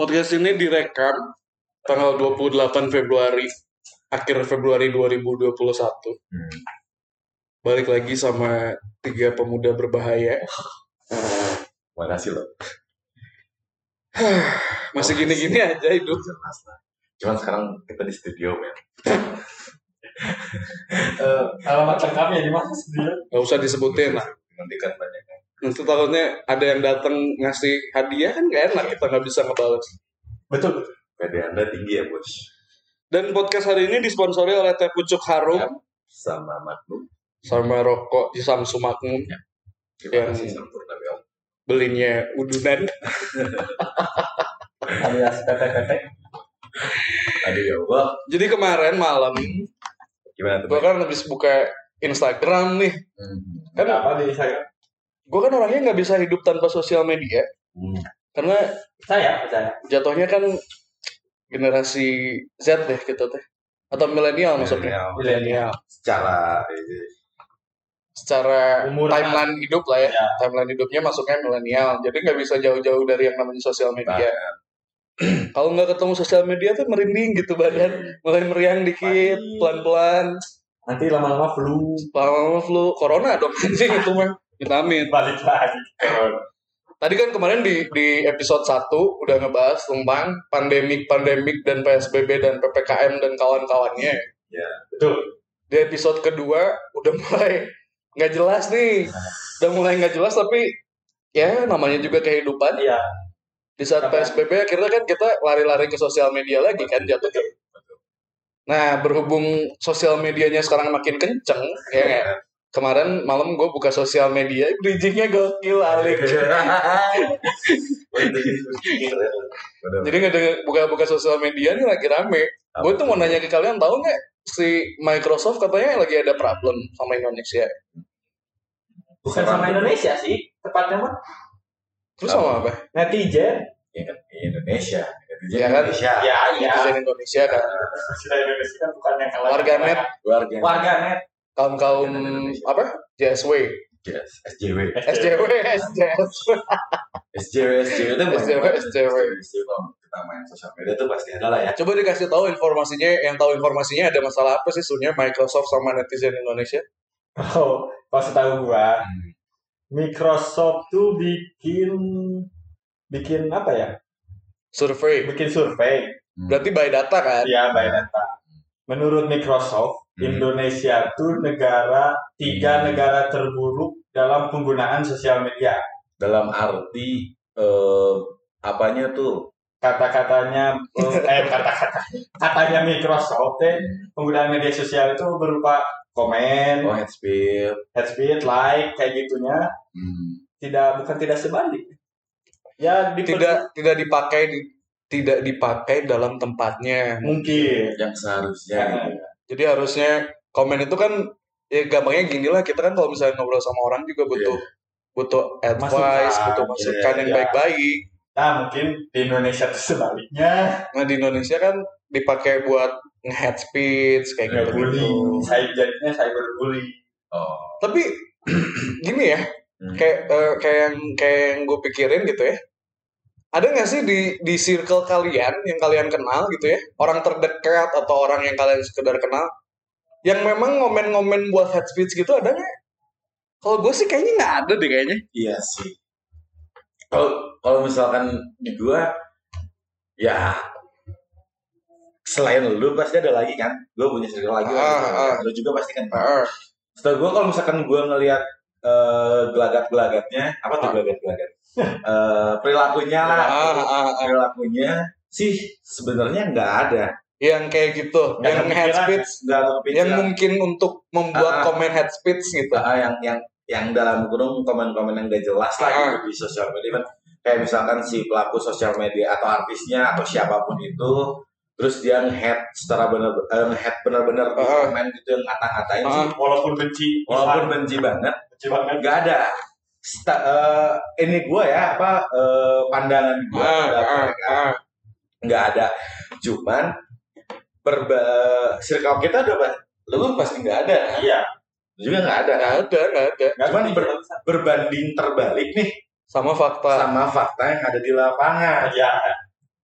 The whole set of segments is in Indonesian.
Podcast ini direkam tanggal 28 Februari, akhir Februari 2021. Hmm. Balik lagi sama tiga pemuda berbahaya. Makasih loh. Masih gini-gini aja hidup. Jelas lah. Cuman sekarang kita di studio men. Eh, alamat lengkapnya di mana sendiri? Gak usah disebutin lah. Nanti kan banyak. Nanti takutnya ada yang datang ngasih hadiah kan gak enak kita nggak bisa ngebales. Betul betul. PD Anda tinggi ya bos. Dan podcast hari ini disponsori oleh Teh Pucuk Harum Ya. Sama Magnum. sama rokok di Samsu Magnum Terima Yang- kasih sempurna Bel. belinya udunan. Alias kata-kata. Aduh ya Allah. Jadi kemarin malam Gimana tuh? gue kan habis buka Instagram nih. Hmm. Kan Kenapa di saya? Gue kan orangnya nggak bisa hidup tanpa sosial media. Hmm. karena Saya percaya. jatuhnya kan generasi Z deh kita teh. Atau milenial maksudnya. Milenial. milenial. Secara secara Umur timeline hidup lah ya. Ya. timeline hidupnya masuknya milenial. Jadi nggak bisa jauh-jauh dari yang namanya sosial media. Kalau nggak ketemu sosial media tuh merinding gitu badan. Mulai meriang dikit pelan-pelan. Nanti lama-lama flu. lama-lama flu. Corona dong anjing itu mah vitamin Balik lagi. Tadi kan kemarin di di episode 1 udah ngebahas tentang pandemik-pandemik dan PSBB dan PPKM dan kawan-kawannya. Betul. Di episode kedua udah mulai nggak jelas nih. Udah mulai nggak jelas tapi ya namanya juga kehidupan. Iya. Di saat PSBB akhirnya kan kita lari-lari ke sosial media lagi kan jatuhnya. Nah, berhubung sosial medianya sekarang makin kenceng, ya nggak? Kemarin malam gue buka sosial media, bridgingnya gokil Alik. Jadi nggak ada- buka-buka sosial media nih lagi rame. Gue tuh mau nanya ke kalian tahu nggak si Microsoft katanya lagi ada problem sama Indonesia. Bukan sama Indonesia sih. Tepatnya mah Terus sama apa? netizen. Ya kan di Indonesia. Netizen Ya kan? Indonesia. Ya iya. Netizen Indonesia kan. Sudah Indonesia kan bukan yang. Warganet. Warga. Warganet. Kaum kaum apa? JSW, Yes. SJW. SJW, SJW. SJW, SJW itu SJW. SJW. SJW kalau kita main sosial media tuh pasti ada lah ya. Coba dikasih tahu informasinya, yang tahu informasinya ada masalah apa sih sebenarnya Microsoft sama netizen Indonesia? Oh, pas tahu gua, Microsoft tuh bikin bikin apa ya? Survei. Bikin survei. Berarti by data kan? Ya, by data. Menurut Microsoft, Hmm. Indonesia tuh negara tiga Hmm. negara terburuk dalam penggunaan sosial media. Dalam arti eh, apanya tuh? Kata-katanya eh kata-kata katanya Microsoft teh penggunaan media sosial itu berupa komen, Oh, head speed. head speed, like kayak gitunya Hmm. tidak bukan tidak sebalik. Ya Tidak tidak dipakai di- tidak dipakai dalam tempatnya. mungkin. Yang seharusnya. gitu. Jadi harusnya komen itu kan ya gampangnya gini lah kita kan kalau misalnya ngobrol sama orang juga butuh butuh advice, Masukan, butuh masukan yang iya. baik-baik. Nah mungkin di Indonesia tuh sebaliknya Nah di Indonesia kan dipakai buat nge-head speech kayak gitu gitu. bullying, saya jadinya cyberbullying. Oh. Tapi gini ya, Hmm. kayak eh, kayak yang kayak yang gue pikirin gitu ya. Ada nggak sih di di circle kalian yang kalian kenal gitu ya, orang terdekat atau orang yang kalian sekedar kenal, yang memang ngomen-ngomen buat head speech gitu ada nggak? Kalau gue sih kayaknya nggak ada deh kayaknya. Iya sih. Kalau kalau misalkan di gua ya selain lu pasti ada lagi kan. Gua punya circle lagi. Ah, ah. Lu juga pasti kan. Heeh. Setelah gua kalau misalkan gua ngelihat eh, gelagat-gelagatnya, apa tuh Ah. gelagat-gelagat? Eh, perilakunya lah. Ah, ah, ah. Perilakunya sih sebenarnya nggak ada. Yang kayak gitu, Nggak yang kepikiran head speech, yang mungkin untuk membuat Ah. komen head speech gitu. Ah, yang yang yang dalam kurung komen-komen yang gak jelas lah Ah. gitu di sosial media kan kayak misalkan si pelaku sosial media atau artisnya atau siapa pun itu terus dia nge-head secara benar eh, nge-head benar-benar di Ah. komen gitu yang ngata-ngatain Ah. sih Walaupun benci, walaupun benci banget banget. nggak ada Sta- eh, ini gua ya apa eh, pandangan gua Ah, terhadap ah, mereka ah. nggak ada cuman berba circle kita udah lu pasti nggak ada kan? Iya. Lu juga nggak ada Nggak ada, nggak ada. Cuman ber- berbanding terbalik nih Sama fakta. sama fakta yang ada di lapangan. Iya.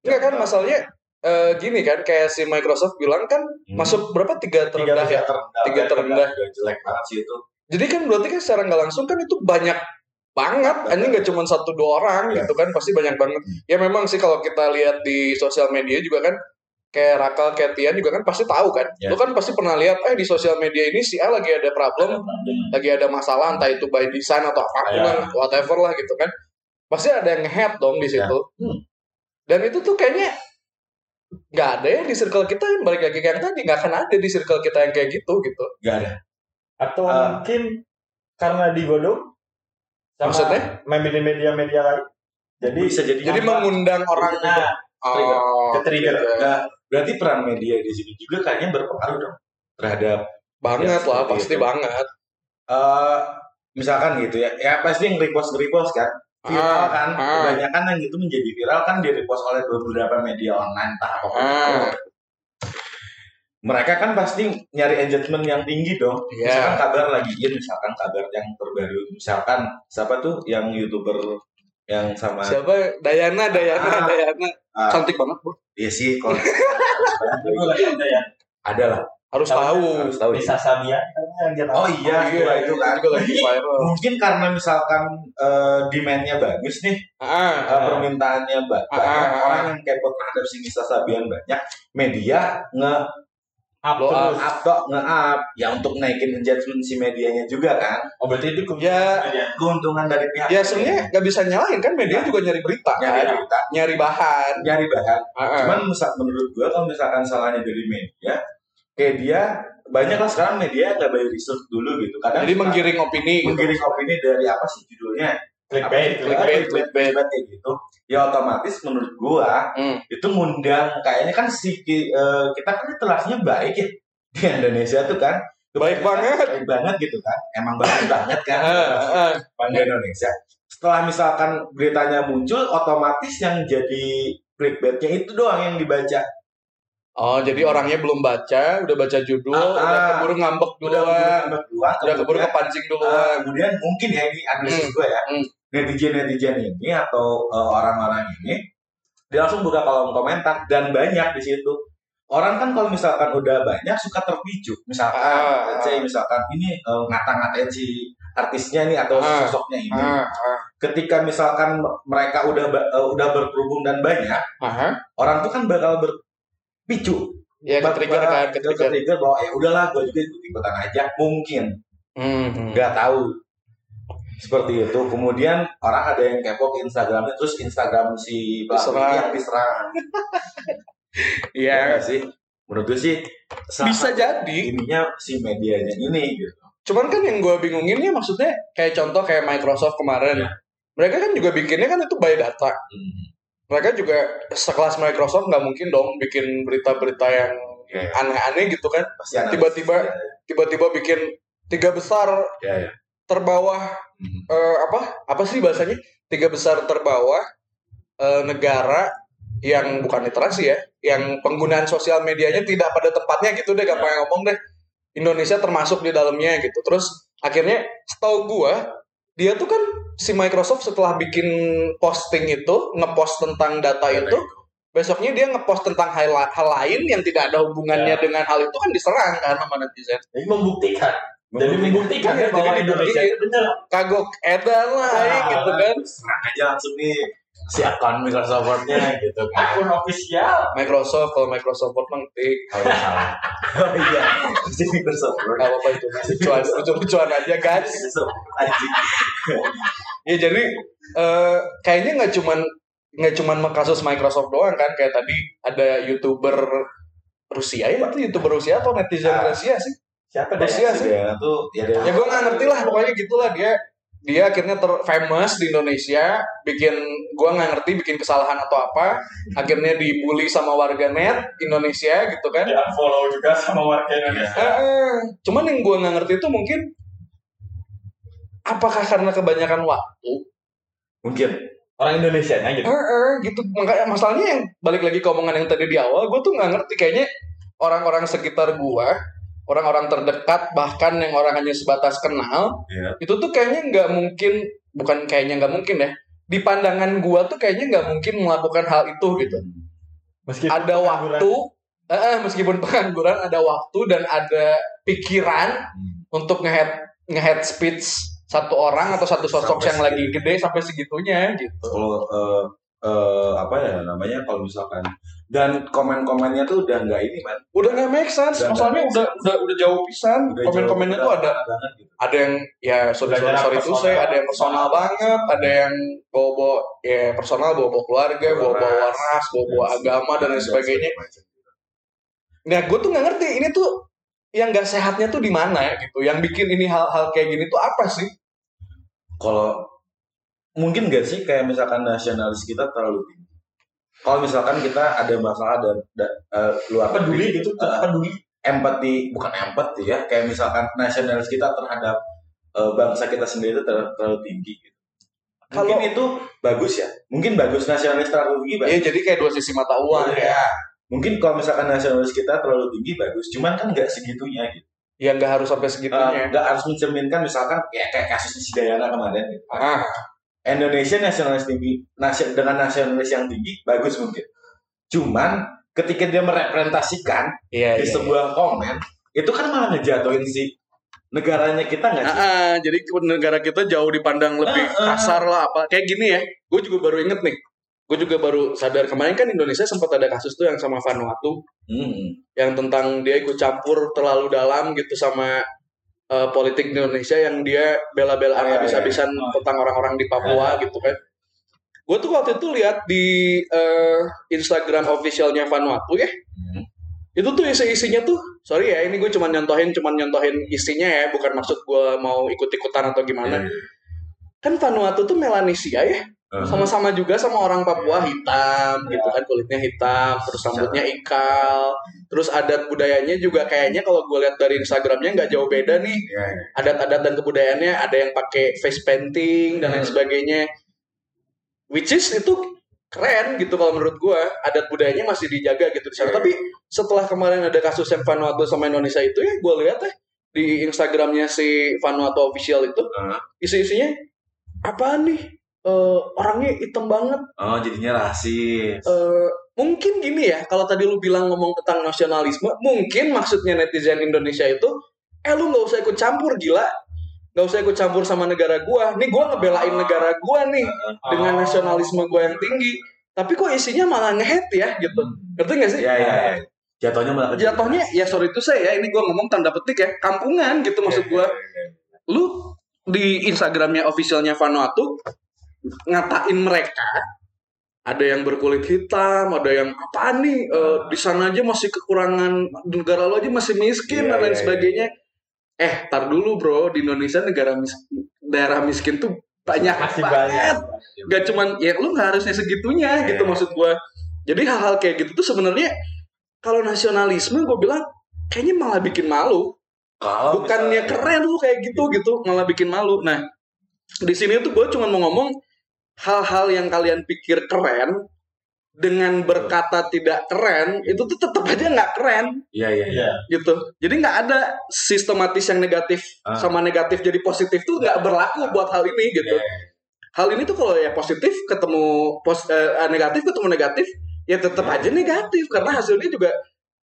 Enggak kan masalahnya eh, gini kan kayak si Microsoft bilang kan Hmm. masuk berapa tiga tiga terendah ya. terendah Tiga terendah. Jelek banget sih itu Jadi kan berarti kan secara nggak langsung kan itu banyak banget. Ini nggak cuma satu dua orang Ya. gitu kan pasti banyak banget. Ya memang sih kalau kita lihat di sosial media juga kan kayak Raka, kayak Tian juga kan pasti tahu kan. Ya. Lu kan pasti pernah lihat eh di sosial media ini si A lagi ada problem, lagi ada masalah entah itu by design atau apa pun Ya. lah, whatever lah gitu kan. Pasti ada yang head dong di situ. Hmm. Dan itu tuh kayaknya nggak ada ya di circle kita yang balik lagi kayak yang tadi nggak akan ada di circle kita yang kayak gitu gitu. gak ada Atau Ah. mungkin karena digodok sama Maksudnya? media-media lain. Jadi bisa jadi Jadi mengundang orang nah, Oh, ke-trigger. gitu. Nah, berarti peran media di sini juga kayaknya berpengaruh dong terhadap banget Ya, lah pasti itu. banget eh misalkan gitu ya ya pasti yang repost repost kan viral Ah, kan ah. kebanyakan yang itu menjadi viral kan di repost oleh beberapa media online entah apa Ah. Mereka kan pasti nyari engagement yang tinggi dong. Iya. misalkan kabar lagi in misalkan kabar yang terbaru. Misalkan siapa tuh yang youtuber yang sama siapa? Dayana Dayana Ah. Dayana. Ah, cantik banget bu. Iya sih kalau ada ya. ada lah harus Tahu, tahu harus tahu Bisa Sabia kan yang dia oh iya iya itu kan. juga lagi viral. Mungkin karena misalkan eh, demand-nya bagus nih ah, uh, permintaannya ba- Ah, banyak ah, ah. orang yang kepo terhadap si Nisa Sabian banyak media nge up Blow terus. up tok nge up ya untuk naikin engagement si medianya juga kan? Oh berarti itu Ya. keuntungan dari pihak ya sebenarnya nggak bisa nyalain kan? Media juga nyari berita nyari kan? berita. Nyari bahan. Nyari bahan. Ah, ah. cuman misal, menurut gua kalau misalkan salahnya dari media kayak dia banyak lah sekarang media nggak bayar research dulu gitu. Kadang jadi menggiring opini gitu. menggiring opini dari apa sih judulnya clickbait, clickbait. clickbait kayak gitu. Ya otomatis menurut gua Hmm. itu ngundang kayaknya kan si eh, kita kan literasinya baik ya di Indonesia tuh kan. Baik banget. baik banget gitu kan. Emang baik banget kan. Ah, ah. di Indonesia. Setelah misalkan beritanya muncul otomatis yang jadi clickbaitnya itu doang yang dibaca. Oh jadi orangnya belum baca udah baca judul Ah, udah ah. keburu ngambek udah duluan. duluan udah keburu kepancing Ah, duluan. kemudian mungkin ya ini analisis Hmm, gue ya. Hmm. Netizen netizen ini atau eh, orang-orang ini dia langsung buka kolom komentar dan banyak di situ. Orang kan kalau misalkan udah banyak suka terpicu. Misalkan Ah, let's say misalkan ini eh, ngata-ngatain si artisnya nih atau Ah, sosoknya ini. ah, ah. ketika misalkan mereka udah eh, udah berkerubung dan banyak Aha. orang tuh kan bakal berpicu. Ya Bak- ketrigger kan ke trigger bahwa ya udahlah gue juga ikut ikutan aja. Mungkin. Hmm, hmm. nggak tahu seperti itu kemudian orang ada yang kepo ke Instagramnya terus Instagram si ini yang diserang Iya. ya sih menurut gue sih bisa jadi ininya si medianya ini gitu Cuman kan yang gue bingungin ya maksudnya kayak contoh kayak Microsoft kemarin. Ya. Mereka kan juga bikinnya kan itu by data. Hmm. Mereka juga sekelas Microsoft nggak mungkin dong bikin berita-berita yang Ya, aneh-aneh gitu kan. Tiba-tiba tiba-tiba bikin tiga besar ya, ya. Terbawah Hmm. eh, apa apa sih bahasanya tiga besar terbawah eh, negara yang bukan literasi ya, yang penggunaan sosial medianya tidak pada tempatnya gitu deh, gampang ngomong deh. Indonesia termasuk di dalamnya gitu. Terus akhirnya setahu gua dia tuh kan si Microsoft setelah bikin posting itu ngepost tentang data itu besoknya dia ngepost tentang hal, hal lain yang tidak ada hubungannya Ya. dengan hal itu kan diserang sama netizen Jadi membuktikan. Jadi membuktikan Iya, ya bahwa Indonesia. itu benar. kagok edan lah Ah, gitu kan. Serang aja langsung nih si akun Microsoft-nya gitu kan. Akun official. Microsoft kalau Microsoft Word mengetik kalau salah. Oh iya. Si Microsoft Word. nggak apa-apa itu lucuan lucu-lucuan aja guys. Microsoft anjing ya jadi eh, kayaknya nggak cuman nggak cuman kasus Microsoft doang kan. Kayak tadi ada youtuber Rusia ya itu youtuber Rusia atau netizen Ah. Rusia sih Siapa deh? sih. Dia tuh ya dia ya gue nggak ngerti lah pokoknya gitulah dia. Dia akhirnya ter famous di Indonesia bikin gue nggak ngerti bikin kesalahan atau apa. Akhirnya dibully sama warganet Indonesia gitu kan. Di unfollow juga sama warga Indonesia. Eh, eh. cuman yang gue nggak ngerti itu mungkin apakah karena kebanyakan waktu? Mungkin. Orang Indonesia nya gitu. Eh, eh, gitu. Makanya masalahnya yang balik lagi ke omongan yang tadi di awal gue tuh nggak ngerti. Kayaknya orang-orang sekitar gue orang-orang terdekat bahkan yang orang hanya sebatas kenal Iya. itu tuh kayaknya nggak mungkin bukan kayaknya nggak mungkin ya di pandangan gue tuh kayaknya nggak mungkin melakukan hal itu gitu Meskipun ada waktu eh, eh, meskipun pengangguran ada waktu dan ada pikiran untuk ngehead ngehead speech satu orang atau satu sosok Sampai yang lagi gede sampai segitunya gitu. kalau eh, eh, apa ya namanya kalau misalkan dan komen-komennya tuh udah nggak ini man Udah nggak make sense, Udah masalahnya make udah, udah udah jauh pisan. Komen-komennya tuh ada banget gitu. ada yang ya sorry Udah sorry, sorry itu saya ada yang personal banget, ada yang bawa-bawa ya personal bawa-bawa keluarga, bawa-bawa ras, bawa-bawa agama dan lain sebagainya. Nah, gue tuh nggak ngerti ini tuh yang gak sehatnya tuh di mana ya gitu. Yang bikin ini hal-hal kayak gini tuh apa sih? kalau mungkin gak sih kayak misalkan nasionalis kita terlalu tinggi kalau misalkan kita ada masalah dan da- eh, luar peduli negeri, gitu, eh, peduli. empati bukan empati ya kayak misalkan nasionalis kita terhadap eh, bangsa kita sendiri itu ter- terlalu tinggi gitu. mungkin itu bagus ya mungkin bagus nasionalis terlalu tinggi bagus. Ya jadi kayak dua sisi mata uang ya. ya mungkin kalau misalkan nasionalis kita terlalu tinggi bagus cuman kan nggak segitunya gitu Ya nggak harus sampai segitunya. nggak harus mencerminkan misalkan ya kayak kasusnya si Dayana kemarin gitu. Ah, Indonesia nasionalis tinggi nasi- dengan nasionalis yang tinggi bagus mungkin cuman ketika dia merepresentasikan iya. di iya. sebuah komen itu kan malah ngejatuhin si negaranya kita nggak sih? Ah, ah, jadi negara kita jauh dipandang lebih Ah, ah. kasar lah apa kayak gini ya. Gue juga baru inget nih. Gue juga baru sadar kemarin kan Indonesia sempat ada kasus tuh yang sama Vanuatu Hmm. yang tentang dia ikut campur terlalu dalam gitu sama eh, politik di Indonesia yang dia bela-belaan Oh, iya, habis-habisan iya. tentang orang-orang di Papua gitu kan. Gue tuh waktu itu lihat di eh, Instagram officialnya Vanuatu ya. Hmm. Itu tuh isi-isinya tuh, sorry ya, ini gue cuma nyontohin, cuma nyontohin isinya ya, bukan maksud gue mau ikut-ikutan atau gimana. Iya, iya. Kan Vanuatu tuh Melanesia ya. Sama-sama juga sama orang Papua hitam gitu kan kulitnya hitam terus rambutnya ikal. Terus adat budayanya juga kayaknya kalau gue lihat dari Instagramnya nggak jauh beda nih. Iya, iya. adat-adat dan kebudayaannya ada yang pakai face painting dan lain sebagainya. Which is itu keren gitu kalau menurut gue adat budayanya masih dijaga gitu di sana. Iya. tapi setelah kemarin ada kasus yang Vanuatu sama Indonesia itu ya gue lihat ya di Instagramnya si Vanuatu official itu isi-isinya apaan nih Eh, orangnya hitam banget. Oh jadinya rasis. Eh, mungkin gini ya kalau tadi lu bilang ngomong tentang nasionalisme mungkin maksudnya netizen Indonesia itu eh lu nggak usah ikut campur gila. Nggak usah ikut campur sama negara gua. Nih gua ngebelain negara gua nih dengan Oh. nasionalisme gua yang tinggi. Tapi kok isinya malah ngehead ya gitu. Ngerti nggak sih? Iya iya. iya. Jatuhnya malah jatuhnya ya sorry itu saya ya ini gua ngomong tanda petik ya kampungan gitu maksud gua. lu di Instagramnya officialnya Vanuatu ngatain mereka ada yang berkulit hitam, ada yang apa nih eh, di sana aja masih kekurangan negara lo aja masih miskin Iya, dan lain iya, sebagainya. Eh, tar dulu bro, di Indonesia negara mis daerah miskin tuh banyak Masih banget. banyak. Gak cuman ya lu nggak harusnya segitunya Iya. gitu maksud gua. Jadi hal-hal kayak gitu tuh sebenarnya kalau nasionalisme gue bilang kayaknya malah bikin malu Kalau bukannya misalnya- keren lu kayak gitu gitu malah bikin malu nah di sini tuh gue cuma mau ngomong hal-hal yang kalian pikir keren dengan berkata tidak keren itu tuh tetap aja nggak keren Iya iya iya. Iya. gitu jadi nggak ada sistematis yang negatif Ah. sama negatif jadi positif tuh nggak berlaku buat hal ini gitu Iya, hal ini tuh kalau ya positif ketemu pos, eh, negatif ketemu negatif ya tetap aja negatif karena hasilnya juga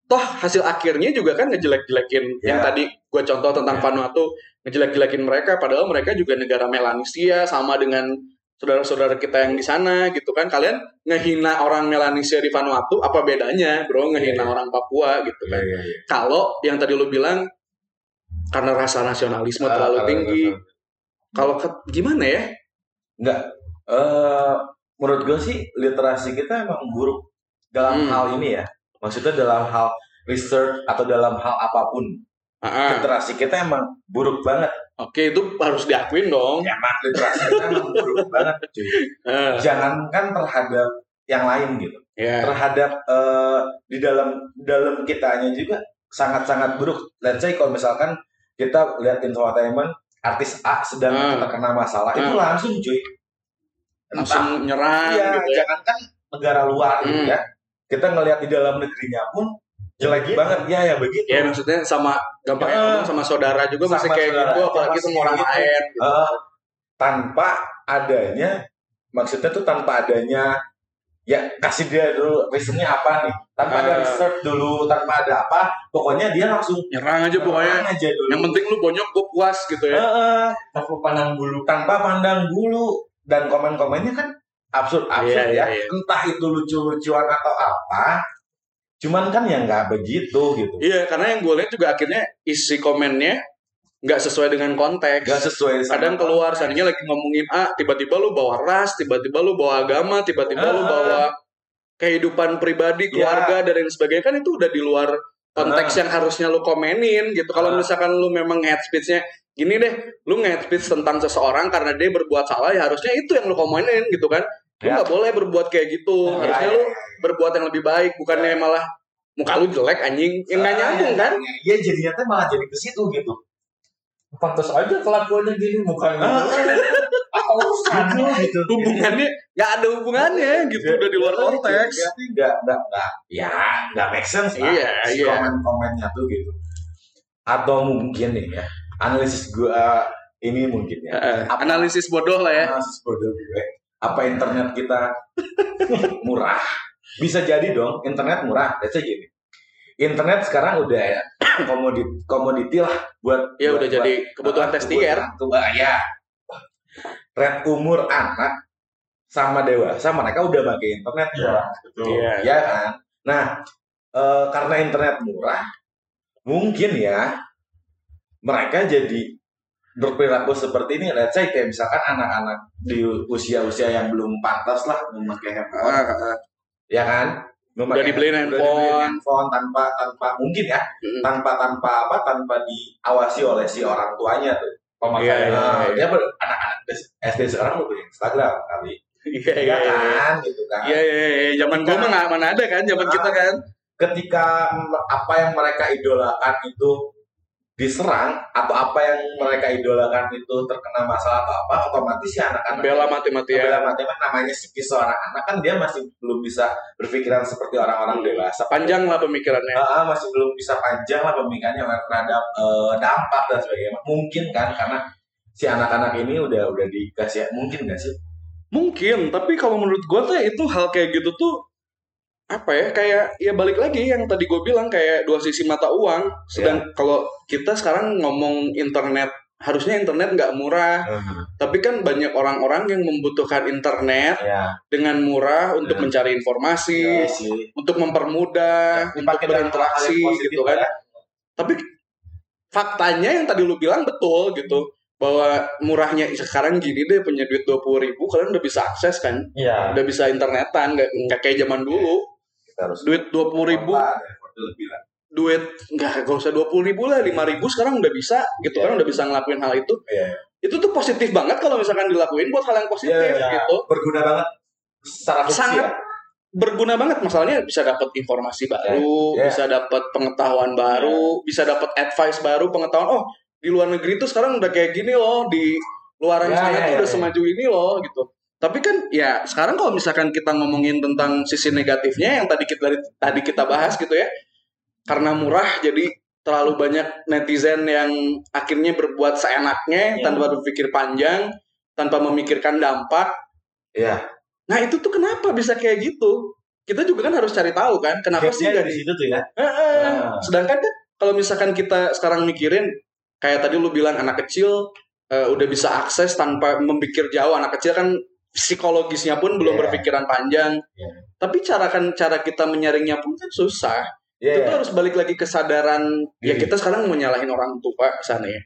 toh hasil akhirnya juga kan ngejelek-jelekin yang Ya. tadi gue contoh tentang Ya. Vanuatu ngejelek-jelekin mereka padahal mereka juga negara Melanesia sama dengan saudara-saudara kita yang di sana gitu kan kalian ngehina orang Melanesia di Vanuatu apa bedanya bro ngehina Ya. orang Papua gitu Iya kan iya iya. kalau yang tadi lu bilang karena rasa nasionalisme Ah, terlalu kalau- tinggi kalau ke- gimana ya Enggak. Eh menurut gue sih literasi kita emang buruk dalam Hmm. hal ini ya. Maksudnya dalam hal research atau dalam hal apa pun. Ah, ah. Literasi kita emang buruk banget. Oke, itu harus diakuin dong. Ya, emang literasi kita emang buruk banget, cuy. Eh, Jangankan terhadap yang lain gitu. ya. Terhadap eh, di dalam dalam kitanya juga sangat-sangat buruk. Let's say kalau misalkan kita lihat infotainment artis A sedang Ah. terkena masalah, itu Ah. langsung cuy. Entah Langsung nyerang Iya, gitu ya. jangankan negara luar gitu Hmm. ya. Kita ngelihat di dalam negerinya pun jelek Begitu. banget. Ya ya begitu. Ya maksudnya sama gampang Ya. ngomong sama saudara juga masih Sama kayak saudara gitu apalagi masih sama orang gitu. lain gitu. Eh, tanpa adanya maksudnya tuh tanpa adanya ya kasih dia dulu reasonnya apa nih tanpa ada Ah. research dulu tanpa ada apa pokoknya dia langsung nyerang aja pokoknya aja dulu yang penting lu bonyok gue puas gitu ya Heeh, Aku pandang bulu. tanpa pandang bulu dan komen-komennya kan absurd absurd Iya, ya iya, iya. entah itu lucu-lucuan atau apa cuman kan ya nggak begitu gitu. Iya karena yang gue lihat juga akhirnya isi komennya nggak sesuai dengan konteks. Nggak sesuai sama kadang keluar seandainya lagi ngomongin A tiba-tiba lu bawa ras tiba-tiba lu bawa agama tiba-tiba lu Ah. bawa kehidupan pribadi keluarga dan lain sebagainya kan itu udah di luar konteks yang harusnya lu komenin gitu. Kalau Ah. misalkan lu memang hate speech-nya gini deh lu hate speech tentang seseorang karena dia berbuat salah ya harusnya itu yang lu komenin gitu kan lu Ya. nggak boleh berbuat kayak gitu. Ya, harusnya ya, lu ya. berbuat yang lebih baik bukannya malah muka lu jelek anjing. Yang nggak Ah, nyambung ya, kan? Ya jadinya tuh malah jadi ke situ gitu. Pantas aja kelakuannya gini mukanya. Ah. Apa urusannya? gitu hubungannya nggak ada hubungannya gitu udah di luar konteks. Berarti nggak nggak nggak. Ya nggak make sense lah Iya, si iya. komen-komennya tuh gitu. Atau mungkin nih ya analisis gua ini mungkin ya. Apa- analisis bodoh lah ya. Analisis bodoh gue apa internet kita murah? Bisa jadi dong internet murah. Let's say gini. Internet sekarang udah ya komoditi komoditi lah buat ya buat- udah jadi buat- kebutuhan testier kebutuhan- ya. Red umur anak sama dewasa mereka udah pakai internet Iya, betul. iya. Ya kan? Nah eh, karena internet murah mungkin ya mereka jadi berperilaku seperti ini let's say kayak misalkan anak-anak di usia-usia yang belum pantas lah memakai handphone Ah, ah. ya kan Udah dibeliin handphone. dibeliin handphone tanpa tanpa mungkin ya Mm. tanpa tanpa apa tanpa diawasi oleh si orang tuanya tuh Pemakaian. Iya, Nah, iya. dia ber- anak-anak SD sekarang udah punya Instagram kali iya ya iya iya kan gitu kan iya iya iya. zaman gua mah mana ada kan zaman kita kan ketika apa yang mereka idolakan itu diserang atau apa yang mereka idolakan itu terkena masalah atau apa otomatis si anak-anak bela mati-matian. Bela mati namanya psikis seorang anak kan dia masih belum bisa berpikiran seperti orang-orang dewasa. Panjang lah pemikirannya. Ah, masih belum bisa panjang lah pemikirannya terhadap eh, dampak dan sebagainya. Mungkin kan karena si anak-anak ini udah udah dikasih mungkin nggak sih? Mungkin tapi kalau menurut gua tuh itu hal kayak gitu tuh apa ya kayak ya balik lagi yang tadi gue bilang kayak dua sisi mata uang. Sedang kalau kita sekarang ngomong internet harusnya internet nggak murah. Tapi kan banyak orang-orang yang membutuhkan internet ya dengan murah untuk Ya. mencari informasi iya sih. untuk mempermudah untuk dalam hal-hal berinteraksi positif gitu kan. ya. tapi faktanya yang tadi lu bilang betul gitu bahwa murahnya sekarang gini deh punya duit dua puluh ribu kalian udah bisa akses kan? Iya. udah bisa internetan nggak nggak kayak zaman dulu kita harus duit dua puluh ribu lebih lah. duit nggak gak usah dua puluh ribu lah lima ribu sekarang udah bisa gitu Iya. kan udah bisa ngelakuin hal itu Iya. itu tuh positif banget kalau misalkan dilakuin buat hal yang positif Iya, iya. gitu berguna banget secara fungsi Sangat. ya. berguna banget masalahnya bisa dapat informasi baru Iya. bisa dapat pengetahuan baru bisa dapat advice baru pengetahuan oh di luar negeri tuh sekarang udah kayak gini loh di luaran Ya, sana ya, tuh ya, udah ya. semaju ini loh gitu tapi kan ya sekarang kalau misalkan kita ngomongin tentang sisi negatifnya yang tadi kita tadi kita bahas gitu ya karena murah jadi terlalu banyak netizen yang akhirnya berbuat seenaknya Iya. tanpa berpikir panjang tanpa memikirkan dampak Iya. Nah itu tuh kenapa bisa kayak gitu? Kita juga kan harus cari tahu kan kenapa sih nggak di di situ tuh ya. Heeh. Ah. Sedangkan kan kalau misalkan kita sekarang mikirin kayak tadi lu bilang anak kecil eh, udah bisa akses tanpa memikir jauh. Anak kecil kan psikologisnya pun belum Iya. berpikiran panjang. Iya. Tapi cara kan cara kita menyaringnya pun kan susah. Iya. Itu tuh harus balik lagi kesadaran ya Diri. kita sekarang mau nyalahin orang tua sana ya.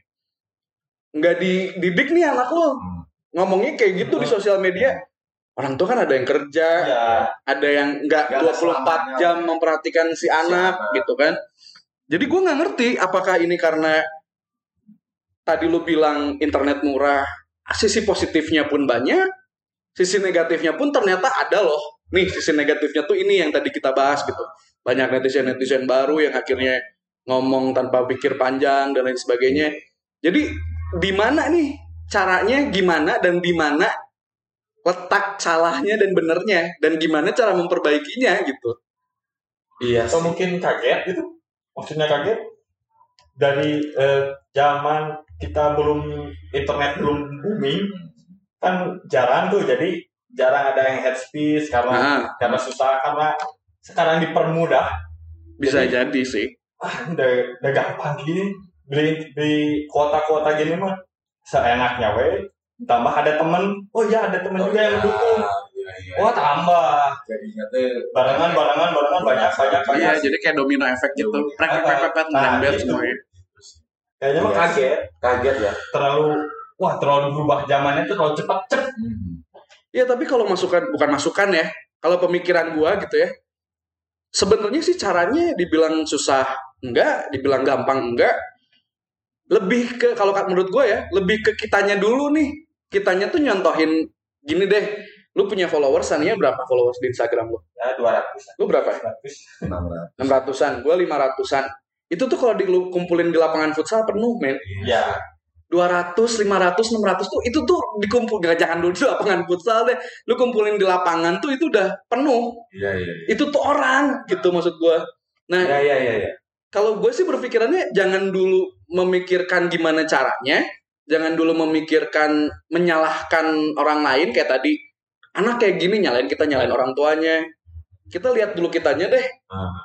Nggak dididik nih anak lo. Hmm. Ngomongnya kayak gitu di sosial media. Orang tua kan ada yang kerja, Iya. ada yang nggak Nggak 24 selamanya. jam memperhatikan si anak anak. gitu kan. Jadi gue nggak ngerti apakah ini karena tadi lu bilang internet murah, sisi positifnya pun banyak, sisi negatifnya pun ternyata ada loh. Nih sisi negatifnya tuh ini yang tadi kita bahas gitu. Banyak netizen-netizen baru yang akhirnya ngomong tanpa pikir panjang dan lain sebagainya. Jadi di mana nih caranya gimana dan di mana letak salahnya dan benernya dan gimana cara memperbaikinya gitu. Iya. Atau mungkin kaget gitu. Maksudnya kaget dari eh, zaman kita belum internet belum booming kan jarang tuh jadi jarang ada yang head speech karena Nah, karena susah karena sekarang dipermudah bisa Jadi- jadi sih. ah udah udah gampang gini beli beli kuota-kuota gini mah seenaknya we tambah ada temen oh ya ada temen juga yang mendukung Iya, iya. wah tambah Jadinya tuh barengan barengan barengan banyak banyak Iya, banyak jadi kayak domino efek gitu. Prek prek prek prek Nah, nembel gitu. semuanya. kayaknya mah Iya. kaget kaget ya. terlalu wah terlalu berubah zamannya tuh terlalu cepat cep Iya, tapi kalau masukan bukan masukan ya. Kalau pemikiran gua gitu ya. Sebenarnya sih caranya dibilang susah enggak, dibilang gampang enggak. Lebih ke kalau menurut gua ya, lebih ke kitanya dulu nih. Kitanya tuh nyontohin gini deh. Lu punya followers, Sania berapa followers di Instagram lu? ya dua ratus Lu berapa? ratus 600. 600-an, gua 500-an. Itu tuh kalau dikumpulin di lapangan futsal penuh, men. ya 200, 500, 600 tuh itu tuh dikumpul gak jangan dulu di lapangan futsal deh. Lu kumpulin di lapangan tuh itu udah penuh. Iya iya. iya. Itu tuh orang gitu maksud gua. Nah, Iya iya iya. iya. kalau gue sih berpikirannya jangan dulu memikirkan gimana caranya, jangan dulu memikirkan menyalahkan orang lain kayak tadi. Anak kayak gini nyalain kita nyalain orang tuanya. Kita lihat dulu kitanya deh.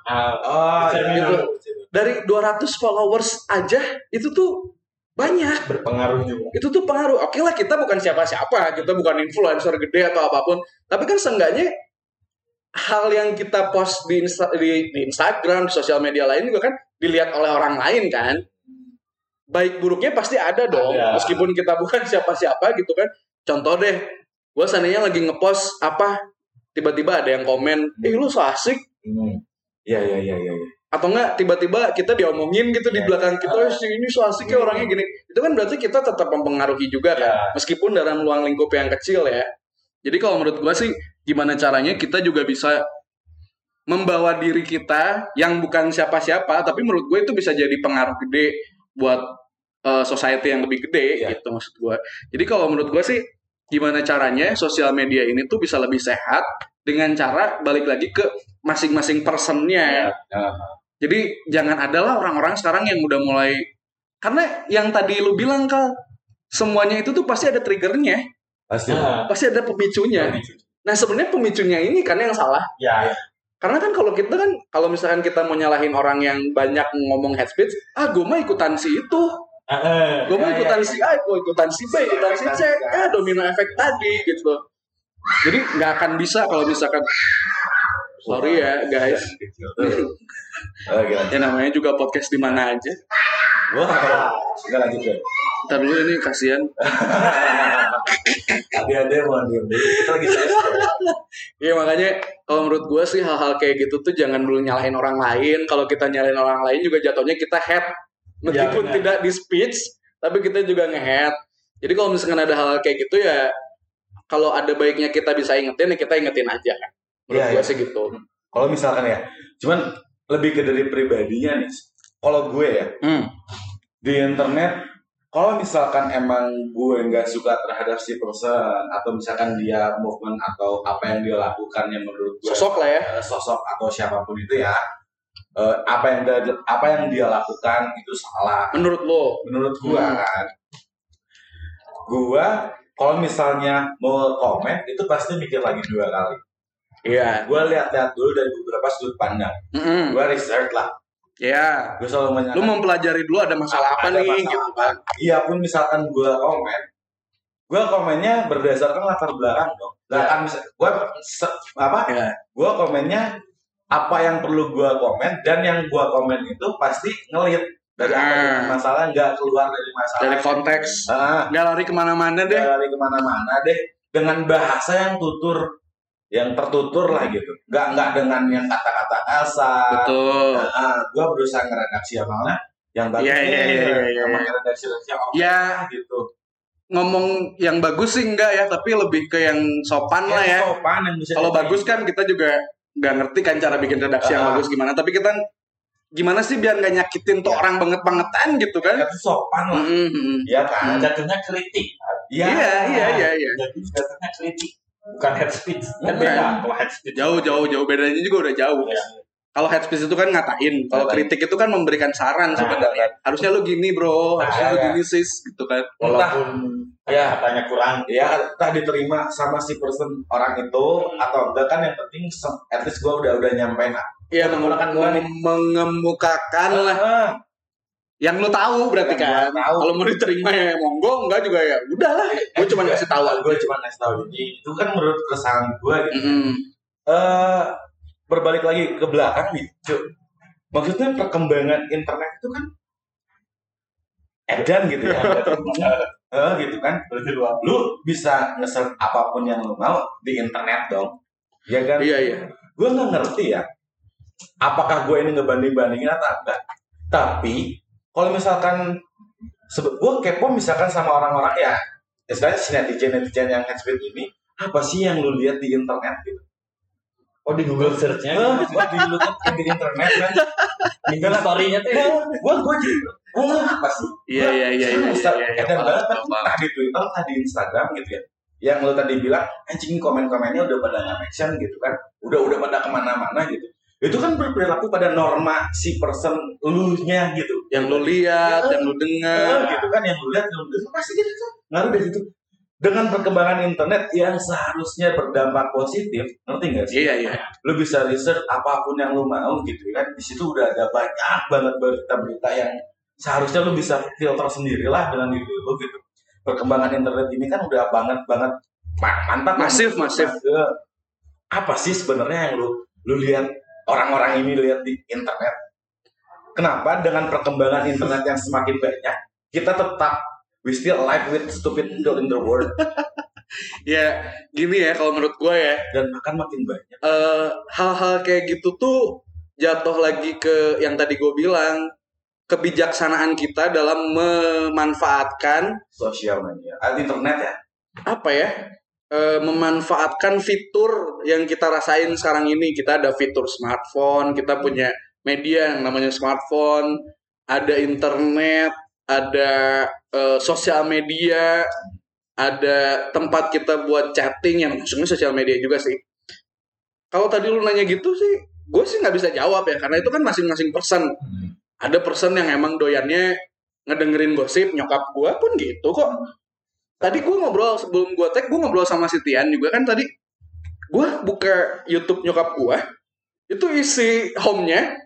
ah, Oh Cermin iya. dulu. Dari 200 followers aja itu tuh banyak. berpengaruh juga itu tuh pengaruh. Oke lah kita bukan siapa-siapa, kita bukan influencer gede atau apa pun. Tapi kan seenggaknya hal yang kita post di, Insta- di, di Instagram, di sosial media lain juga kan dilihat oleh orang lain kan. Baik buruknya pasti ada dong, Ada. meskipun kita bukan siapa-siapa gitu kan. Contoh deh, gue seandainya lagi ngepost apa, tiba-tiba ada yang komen, ih lu so asik, Hmm. Iya iya iya iya. iya. Atau enggak tiba-tiba kita diomongin gitu di Ya. belakang kita "Eh, si ini so asiknya orangnya gini. Itu kan berarti kita tetap mempengaruhi juga kan Ya. meskipun dalam ruang lingkup yang kecil ya. Jadi kalau menurut gua sih gimana caranya kita juga bisa membawa diri kita yang bukan siapa-siapa tapi menurut gue itu bisa jadi pengaruh gede buat eh, society yang lebih gede Ya. gitu maksud gua. Jadi kalau menurut gua sih gimana caranya sosial media ini tuh bisa lebih sehat dengan cara balik lagi ke masing-masing personnya Nah, jadi jangan adalah orang-orang sekarang yang udah mulai karena yang tadi lu bilang kal semuanya itu tuh pasti ada triggernya, pasti. nah, pasti ada pemicunya. Nah sebenarnya pemicunya ini kan yang salah. ya Karena kan kalau kita kan kalau misalkan kita mau nyalahin orang yang banyak ngomong head speech, ah gue mah ikutan si itu, Ah, eh. gue mah Ya, ikutan ya, si A, gue ikutan si B, ikutan si C, ya domino efek tadi gitu. Jadi nggak akan bisa kalau misalkan sorry ya guys, Oke ya namanya juga podcast di mana aja. Wah, kita lanjut ya. Ntar dulu ini kasihan Ada-ada yang mau diem. Kita lagi. Iya makanya kalau menurut gue sih hal-hal kayak gitu tuh jangan dulu nyalahin orang lain. Kalau kita nyalahin orang lain juga jatuhnya kita head. Meskipun benar. tidak di speech, tapi kita juga nge-head. Jadi kalau misalkan ada hal kayak gitu ya, kalau ada baiknya kita bisa ingetin ya kita ingetin aja kan. Menurut Iya, gue iya. sih gitu. Kalau misalkan ya, cuman lebih ke dari pribadinya nih. Kalau gue ya Hmm. di internet, kalau misalkan emang gue nggak suka terhadap si person atau misalkan dia movement atau apa yang dia lakukan yang menurut gue Sosok lah ya. eh, sosok atau siapa pun itu ya, eh, apa yang dia, apa yang dia lakukan itu salah. Menurut lo. menurut gua Hmm. kan gua kalau misalnya mau komen itu pasti mikir lagi dua kali Iya. gua lihat-lihat dulu dari beberapa sudut pandang Mm-mm. gua research lah Iya. gua selalu Lu menanyakan mempelajari dulu ada masalah apa ada nih masalah gitu apa. kan. iya pun misalkan gua komen gua komennya berdasarkan latar belakang dong Ya. Kan mis- gua se- apa Iya. gua komennya apa yang perlu gua komen dan yang gua komen itu pasti ngelit dari apa Ah. yang masalah nggak keluar dari masalah Dari konteks. Ah, Nggak lari ke mana-mana deh. dari ke mana-mana deh dengan bahasa yang tutur yang tertutur lah gitu nggak nggak dengan yang kata-kata kasar Betul. nah, gue berusaha ngeredaksi yang mana yang bagus Iya, nih, iya, iya, iya, iya. sama ngeredaksi yang Ya, gitu ngomong yang bagus sih enggak ya, tapi lebih ke yang sopan lah ya. Yang sopan yang bisa Kalau bagus kan kita juga nggak ngerti kan cara bikin redaksi yang Ah. bagus gimana. Tapi kita gimana sih biar nggak nyakitin tuh Ya. orang banget bangetan gitu kan? itu sopan lah Mm, mm, mm. Iya kan jatuhnya kritik Iya Iya, iya, iya, iya. jatuhnya kritik bukan head speech kan Bukan. beda kalau head speech Jauh, jauh, jauh. Bedanya juga udah jauh. Ya. kalau head speech itu kan ngatain, kalau kritik itu kan memberikan saran Nah, sebenarnya. Harusnya lu gini, Bro. Nah, Harusnya lu ya. gini, Sis, gitu kan. Walaupun Ya. katanya kurang. ya entah diterima sama si person orang itu atau enggak kan yang penting at least gue udah udah nyampein Iya, Menggunakan mengemukakan lah ah, yang lu tahu berarti Yang kan. Kalau mau diterima ya monggo, enggak juga ya udahlah. Gue cuma ngasih tahu. gue cuma ngasih tahu jadi itu kan menurut keresahan gue gitu. Mm-mm. eh berbalik lagi ke belakang nih Cuk. maksudnya perkembangan internet itu kan edan gitu ya Eh, gitu kan Berarti lu lu bisa nge apa pun yang lu mau di internet dong ya kan Iya, iya. gue nggak ngerti ya apakah gue ini ngebanding bandingin atau enggak tapi kalau misalkan gue kepo misalkan sama orang-orang ya istilahnya si netizen netizen yang headspeed ini apa sih yang lu lihat di internet gitu? Oh di Google search-nya? Eh, gitu. di lu di internet kan? Di story-nya tuh ya. gue gue jadi gue apa sih? Iya, iya, iya, iya, iya, iya, iya. dan Paham, banget kan entah di Twitter entah di Instagram gitu ya. Yang lo tadi bilang anjing komen-komennya udah pada nggak action gitu kan? Udah udah pada ke mana-mana gitu. Itu kan berperilaku pada norma si person lu nya gitu Yang lu lihat, yang lu Eh, dengar. gitu kan yang lu lihat yang lu dengar pasti gitu tuh ngaruh dari situ dengan perkembangan internet yang seharusnya berdampak positif ngerti nggak sih Iya, iya. lu bisa research apa pun yang lu mau gitu kan di situ udah ada banyak banget berita-berita yang seharusnya lu bisa filter sendirilah dengan diri lu gitu perkembangan internet ini kan udah banget banget ma- mantap kan? Masif, masif. Apa sih sebenarnya yang lu lu lihat orang-orang ini lihat di internet kenapa dengan perkembangan internet yang semakin banyak kita tetap we still alive with stupid people in the world? Ya, gini ya kalau menurut gue ya. dan makan makin banyak. Eh, hal-hal kayak gitu tuh jatuh lagi ke yang tadi gue bilang kebijaksanaan kita dalam memanfaatkan sosial media. Ah, internet ya? Apa ya? Eh, memanfaatkan fitur yang kita rasain sekarang ini. Kita ada fitur smartphone kita punya media yang namanya smartphone ada internet ada eh, sosial media ada tempat kita buat chatting yang maksudnya sosial media juga sih. Kalau tadi lu nanya gitu sih gue sih nggak bisa jawab ya karena itu kan masing-masing person. Ada person yang emang doyannya ngedengerin gosip nyokap gue pun gitu kok. Tadi gue ngobrol sebelum gue tag gue ngobrol sama si Tian juga kan tadi. Gue buka YouTube nyokap gue itu isi home-nya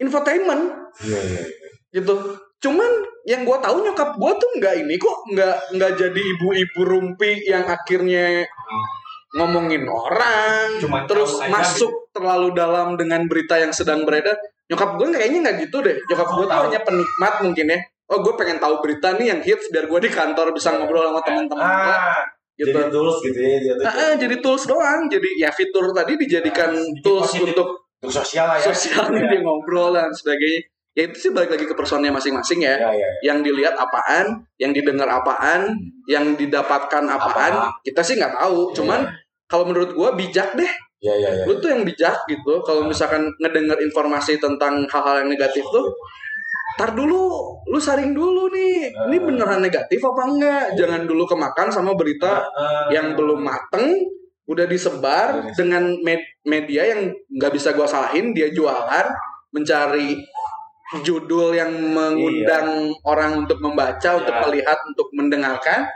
infotainment. Iya, iya. gitu. Cuman yang gue tahu nyokap gue tuh nggak ini kok nggak nggak jadi ibu-ibu rumpi yang akhirnya ngomongin orang Cuma terus tahu aja masuk terlalu dalam dengan berita yang sedang beredar. Nyokap gue kayaknya nggak gitu deh. Nyokap gue tuh hanya penikmat mungkin ya. Oh gue pengen tahu berita nih yang hits biar gue di kantor bisa ngobrol sama teman-teman ah gitu. jadi tools gitu ya dia tuh Ah, ah, jadi tools doang. Jadi ya fitur tadi dijadikan Nah, tools positif. untuk untuk sosial lah ya. Sosialnya dia ngobrol dan sebagainya. Ya itu sih balik lagi ke personnya masing-masing ya. Ya ya, ya. yang dilihat apaan, yang didengar apaan, yang didapatkan apaan, Apa? kita sih nggak tahu. Cuman kalau menurut gua bijak deh, ya ya ya lu tuh yang bijak gitu. Kalau misalkan ngedenger informasi tentang hal-hal yang negatif tuh, tar dulu, lu saring dulu nih, ini beneran negatif apa enggak? Jangan dulu kemakan sama berita yang belum mateng, udah disebar Udah disebar. dengan med- media yang nggak bisa gua salahin, dia jualan, mencari judul yang mengundang orang untuk membaca, untuk Ya. melihat, untuk mendengarkan.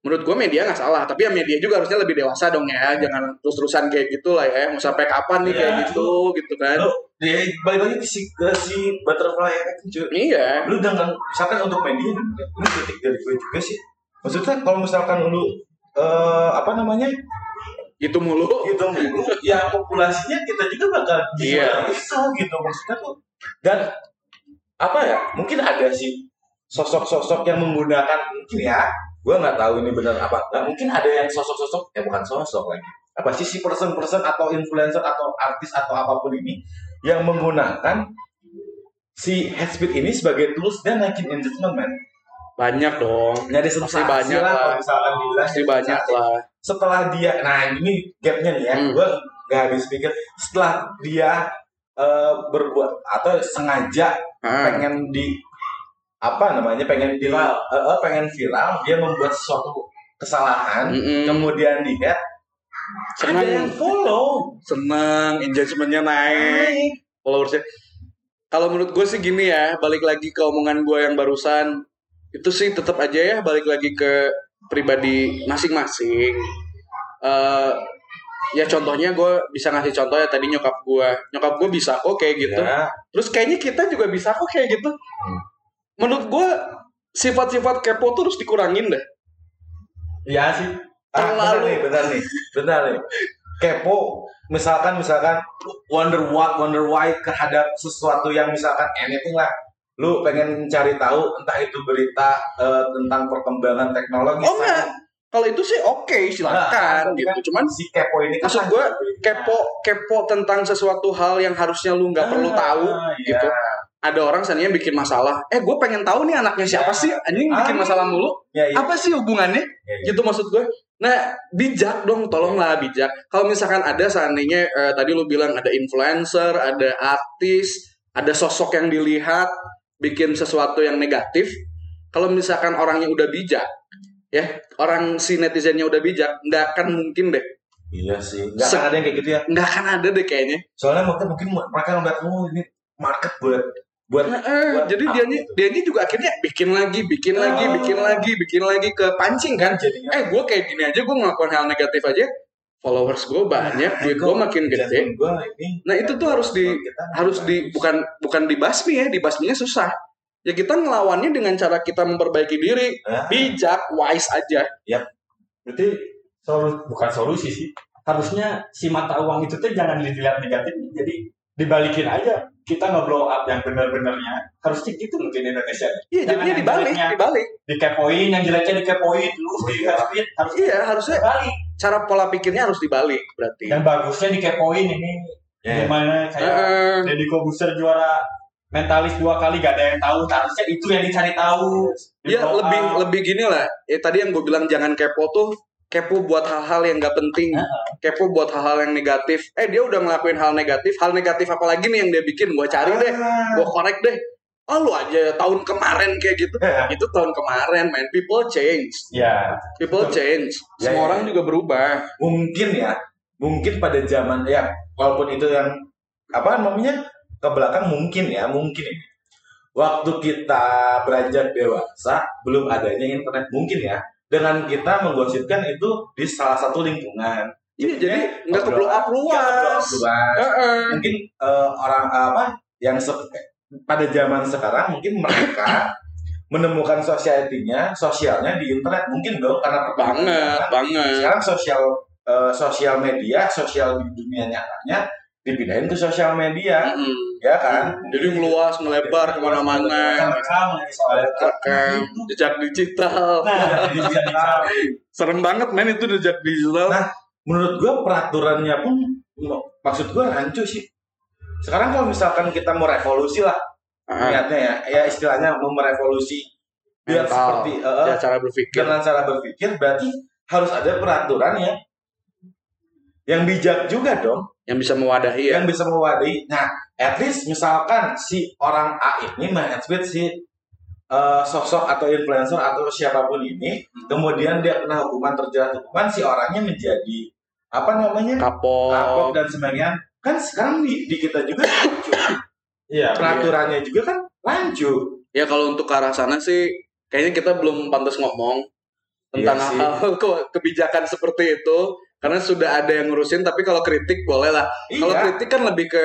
Menurut gue media nggak salah, tapi ya media juga harusnya lebih dewasa dong ya, jangan terus-terusan kayak gitu lah ya. Mau sampai kapan nih Ya. kayak gitu, gitu kan? ya balik lagi si ke si butterfly effect cuy Iya, lu dengan misalkan untuk media ini kritik dari gue juga sih maksudnya kalau misalkan lu eh apa namanya itu mulu. gitu mulu ya populasinya kita juga bakal Iya. risau gitu maksudnya tuh dan apa ya mungkin ada sih sosok-sosok yang menggunakan mungkin ya gue nggak tahu ini benar apa nggak mungkin ada yang sosok-sosok ya bukan sosok lagi apa sih si person-person atau influencer atau artis atau apa pun ini yang menggunakan si headspeed ini sebagai tools dan naikin engagement man Banyak dong. nyari sensasi banyak lah lah. misalkan dibilang Pasti banyak lah. setelah dia nah ini gapnya nih ya Hmm. gue gak habis pikir setelah dia eh, berbuat atau sengaja Ah, pengen di apa namanya pengen viral eh, eh, pengen viral dia membuat sesuatu kesalahan mm-mm. kemudian di senang Ada yang follow. senang engagementnya naik followersnya kalau menurut gue sih gini ya balik lagi ke omongan gue yang barusan itu sih tetap aja ya balik lagi ke pribadi masing-masing Eh ya contohnya gue bisa ngasih contoh ya tadi nyokap gue nyokap gue bisa kok kayak gitu Ya. terus kayaknya kita juga bisa kok kayak gitu menurut gue sifat-sifat kepo tuh harus dikurangin deh Iya sih. Ah, benar Terlalu- nih, benar nih, benar nih. Kepo, misalkan misalkan wonder what, wonder why terhadap sesuatu yang misalkan anything lah. Lu pengen cari tahu entah itu berita eh, tentang perkembangan teknologi. Oh, enggak. kalau itu sih oke silakan Nah, gitu cuman si kepo ini kan Maksud gua, kepo kepo tentang sesuatu hal yang harusnya lu nggak perlu tahu Ah, gitu ada orang seandainya bikin masalah eh gue pengen tahu nih anaknya siapa Ya. sih anjing bikin Ah. masalah mulu Ya, iya. apa sih hubungannya Ya, iya. gitu maksud gue nah bijak dong tolonglah bijak kalau misalkan ada seandainya eh, tadi lu bilang ada influencer ada artis ada sosok yang dilihat bikin sesuatu yang negatif kalau misalkan orangnya udah bijak ya orang si netizennya udah bijak nggak akan mungkin deh Iya sih. Enggak Se- akan ada yang kayak gitu ya. nggak akan ada deh kayaknya Soalnya mungkin mungkin mereka ngeliat oh ini market buat buat Nah, eh, buat jadi dia gitu? dia juga akhirnya bikin lagi, bikin lagi, Oh. bikin lagi, bikin lagi ke pancing kan. jadinya Eh, gue kayak gini aja, gue ngelakuin hal negatif aja, followers gue banyak, duit gue makin gede. Gue ini Nah itu tuh harus di harus di bukan bukan dibasmi ya, dibasminya susah. Ya kita ngelawannya dengan cara kita memperbaiki diri, Ah. bijak, wise aja. Berarti solu bukan solusi sih. Harusnya si mata uang itu tuh jangan dilihat negatif, jadi dibalikin aja. Kita nge-blow up yang benar-benarnya. Harusnya gitu mungkin Indonesia. Iya, jadinya dibalik, dibalik. Dikepoin, yang jeleknya dikepoin dulu di hashtag. Harus Iya, harusnya dibalik. Cara pola pikirnya harus dibalik berarti. Yang bagusnya dikepoin ini. Ya. Gimana kayak Eh, Deddy Kobuser juara mentalis dua kali gak ada yang tahu. Harusnya itu yang dicari tahu. Iya blow lebih lebih gini lah. Eh tadi yang gue bilang jangan kepo tuh kepo buat hal-hal yang gak penting. Kepo buat hal-hal yang negatif. Eh dia udah ngelakuin hal negatif. Hal negatif apa lagi nih yang dia bikin? Gue cari deh. Gue korek deh. Oh lu aja tahun kemarin kayak gitu. Itu tahun kemarin man. People change. Ya, People change. Ya, Semua ya, orang ya. juga berubah. mungkin ya mungkin pada zaman ya walaupun itu yang apa namanya ke belakang mungkin ya mungkin ini waktu kita beranjak dewasa belum adanya internet mungkin ya dengan kita menggosipkan itu di salah satu lingkungan Iya jadi nggak blow up Nggak ke blow up luas. luas. Heeh. mungkin eh, orang apa yang se- pada zaman sekarang mungkin mereka menemukan society-nya, sosialnya di internet mungkin dong karena Banget, zaman. banget. Sekarang sosial eh, sosial media, sosial di dunia nyatanya dipindahin ke sosial media, Mm-mm. ya kan? Jadi meluas, melebar ke mana-mana. rekam jejak digital. Nah, dicari. Serem banget men itu jejak digital. Nah, Menurut gua peraturannya pun maksud gua rancu sih. Sekarang kalau misalkan kita mau revolusi lah Ah, niatnya ya, ya istilahnya mau merevolusi biar Mental. seperti eh, ya cara berpikir. dengan cara berpikir berarti harus ada peraturan ya yang bijak juga dong yang bisa mewadahi ya. yang bisa mewadahi nah at least misalkan si orang A ini mengatweet si eh, sosok atau influencer atau siapa pun ini kemudian dia kena hukuman terjerat hukuman si orangnya menjadi apa namanya Kapok. kapok dan sebagainya kan sekarang di, di kita juga lanjut. Iya, peraturannya juga kan lanjut Ya kalau untuk ke arah sana sih kayaknya kita belum pantas ngomong tentang Iya hal ke- kebijakan seperti itu karena sudah ada yang ngurusin tapi kalau kritik boleh lah. Kalau iya kritik kan lebih ke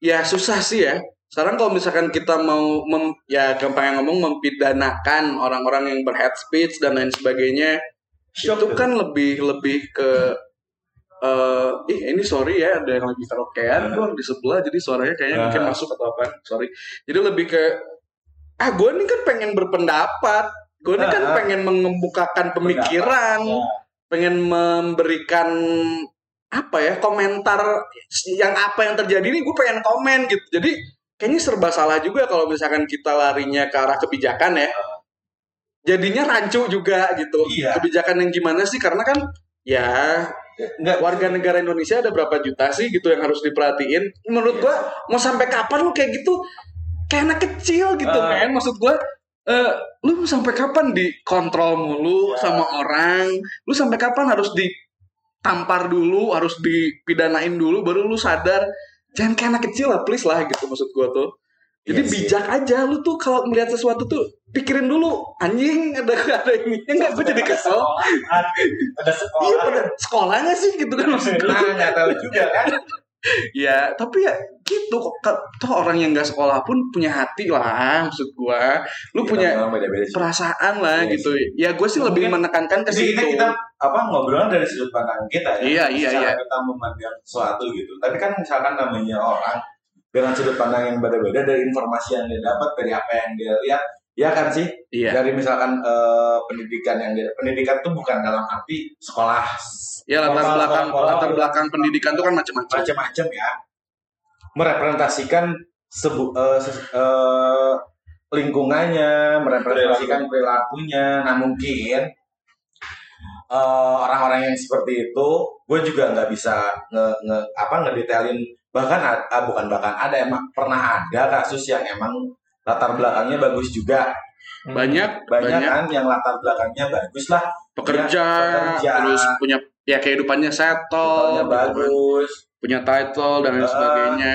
ya susah sih ya. Sekarang kalau misalkan kita mau mem, ya gampang yang ngomong mempidanakan orang-orang yang berhead speech dan lain sebagainya Shock itu kan lebih lebih ke eh ih ini sorry ya ada yang lagi karaokean Iya. gue di sebelah jadi suaranya kayaknya Ah. mungkin masuk atau apa sorry jadi lebih ke ah gue ini kan pengen berpendapat gue ini kan Ah, ah. pengen mengemukakan pemikiran Ya. pengen memberikan apa ya komentar yang apa yang terjadi ini gue pengen komen gitu jadi kayaknya serba salah juga kalau misalkan kita larinya ke arah kebijakan ya jadinya rancu juga gitu Iya. kebijakan yang gimana sih karena kan ya nggak. Warga negara Indonesia ada berapa juta sih gitu yang harus diperhatiin? Menurut gua mau sampai kapan lu kayak gitu? Kayak anak kecil gitu Ah. men. Maksud gua eh lu mau sampai kapan dikontrol mulu Ya. sama orang? Lu sampai kapan harus di ditampar dulu harus dipidanain dulu baru lu sadar? Jangan kayak anak kecil lah please lah gitu maksud gua tuh jadi Iya sih. bijak aja lu tuh kalau melihat sesuatu tuh pikirin dulu anjing ada ada ini enggak gue jadi kesel ada sekolah iya pada sekolahnya sih gitu kan maksud. Nah, nggak tahu juga kan. ya tapi ya gitu toh orang yang nggak sekolah pun punya hati lah maksud gua lu punya Orang beda-beda sih. perasaan lah Iya gitu ya gue sih lebih Mungkin- menekankan ke Jadi kita, situ kita apa ngobrolnya dari sudut pandang kita ya. Iya, iya, iya. kita memandang sesuatu gitu. Tapi kan misalkan namanya orang dengan sudut pandang yang beda-beda dari informasi yang dia dapat dari apa yang dia lihat, ya kan sih? iya Dari misalkan eh, pendidikan yang dia pendidikan itu bukan dalam arti sekolah ya latar belakang pola- latar belakang pendidikan tuh kan macam-macam macam-macam ya. Merepresentasikan sebu eh, ses- eh, lingkungannya, merepresentasikan perilakunya. Nah mungkin orang-orang yang seperti itu, gue juga nggak bisa nge, nge- apa ngedetailin bahkan ah, bukan bahkan ada emang pernah ada kasus yang emang latar belakangnya bagus juga. Banyak banyak, banyak. kan yang latar belakangnya bagus lah. Pekerja, Iya, pekerja. terus punya ya kehidupannya settle Totalnya gitu kan. bagus. Punya title dan lain sebagainya.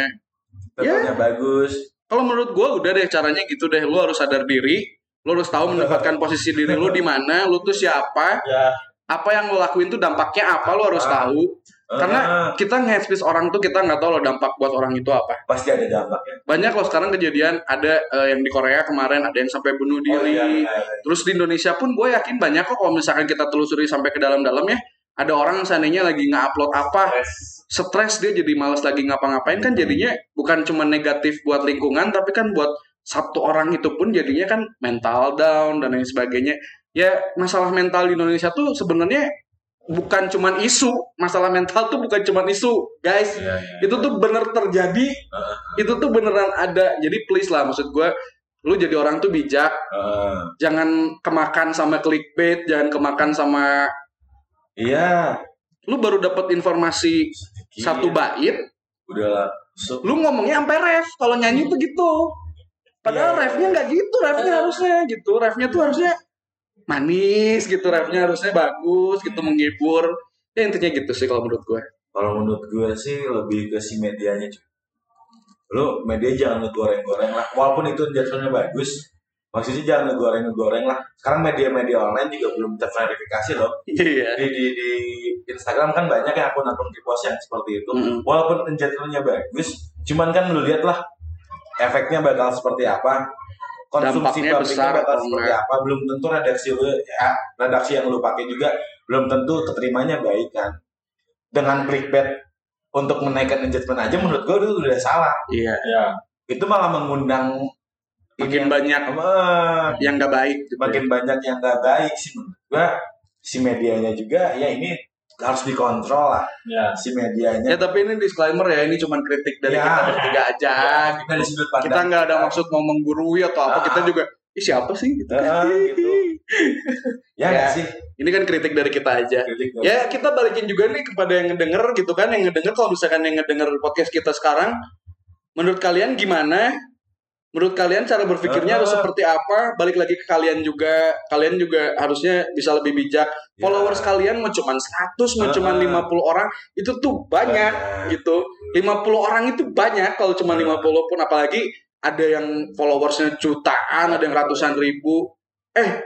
Totalnya bagus. Kalau menurut gue udah deh caranya gitu deh. Lu harus sadar diri lu harus tahu menempatkan posisi diri lu di mana lu tuh siapa. Ya. Apa yang lu lakuin tuh dampaknya apa lu harus Ah. tahu Karena kita nge-speech orang tuh kita nggak tahu loh dampak buat orang itu apa. Pasti ada dampaknya banyak loh sekarang kejadian ada eh, yang di Korea kemarin ada yang sampai bunuh diri. iya, iya, iya. terus di Indonesia pun gue yakin banyak kok kalau misalkan kita telusuri sampai ke dalam-dalamnya ada orang seandainya lagi nge-upload apa stres dia jadi males lagi ngapa-ngapain kan jadinya bukan cuma negatif buat lingkungan tapi kan buat satu orang itu pun jadinya kan mental down dan lain sebagainya. Ya masalah mental di Indonesia tuh sebenarnya bukan cuman isu masalah mental tuh bukan cuman isu guys. Iya, iya. itu tuh bener terjadi itu tuh beneran ada. Jadi please lah maksud gue lu jadi orang tuh bijak. Ah, jangan kemakan sama clickbait jangan kemakan sama iya. Lu baru dapat informasi Sedikit. satu bait. Udah So- lu ngomongnya sampai ref kalau nyanyi tuh gitu. Padahal Iya. refnya nggak gitu refnya harusnya gitu. Refnya tuh harusnya manis gitu refnya harusnya bagus gitu menghibur. Ya intinya gitu sih kalau menurut gue. Kalau menurut gue sih lebih ke si medianya cuy. lu media jangan ngegoreng-goreng lah. Walaupun itu jadwalnya bagus maksudnya jangan ngegoreng-ngegoreng lah. Sekarang media-media online juga belum terverifikasi loh. Iya. Di, di, di Instagram kan banyak ya akun-akun repost yang seperti itu. Mm-mm. walaupun jadwalnya bagus cuman kan lu lihat lah efeknya bakal seperti apa konsumsi Dampaknya publiknya besar bakal seperti enggak. apa? Belum tentu redaksi lu ya redaksi yang lu pakai juga belum tentu keterimanya baik kan? Dengan clickbait untuk menaikkan engagement aja menurut gue itu udah salah. Iya. Ya. Itu malah mengundang makin banyak Eh, yang nggak baik gitu. makin banyak yang gak baik sih menurut gue si medianya juga ya ini harus dikontrol lah. Ya. Si medianya. Ya tapi ini disclaimer ya ini cuma kritik dari Ya. kita bertiga aja. Kita dari sudut pandang kita nggak ada maksud mau menggurui atau apa Ah. kita juga Ih, siapa sih? Gitu Ah, gitu. ya Ya. sih? Ini kan kritik dari kita aja. Kritik dari- ya kita balikin juga nih kepada yang ngedenger gitu kan yang ngedenger kalau misalkan yang ngedenger podcast kita sekarang menurut kalian gimana menurut kalian cara berpikirnya Ah. harus seperti apa balik lagi ke kalian juga kalian juga harusnya bisa lebih bijak Ya. followers kalian mau cuman 100 mau Ah. cuman 50 orang itu tuh banyak gitu 50 orang itu banyak kalau cuma Ah. 50 pun apalagi ada yang followersnya jutaan ada yang ratusan ribu eh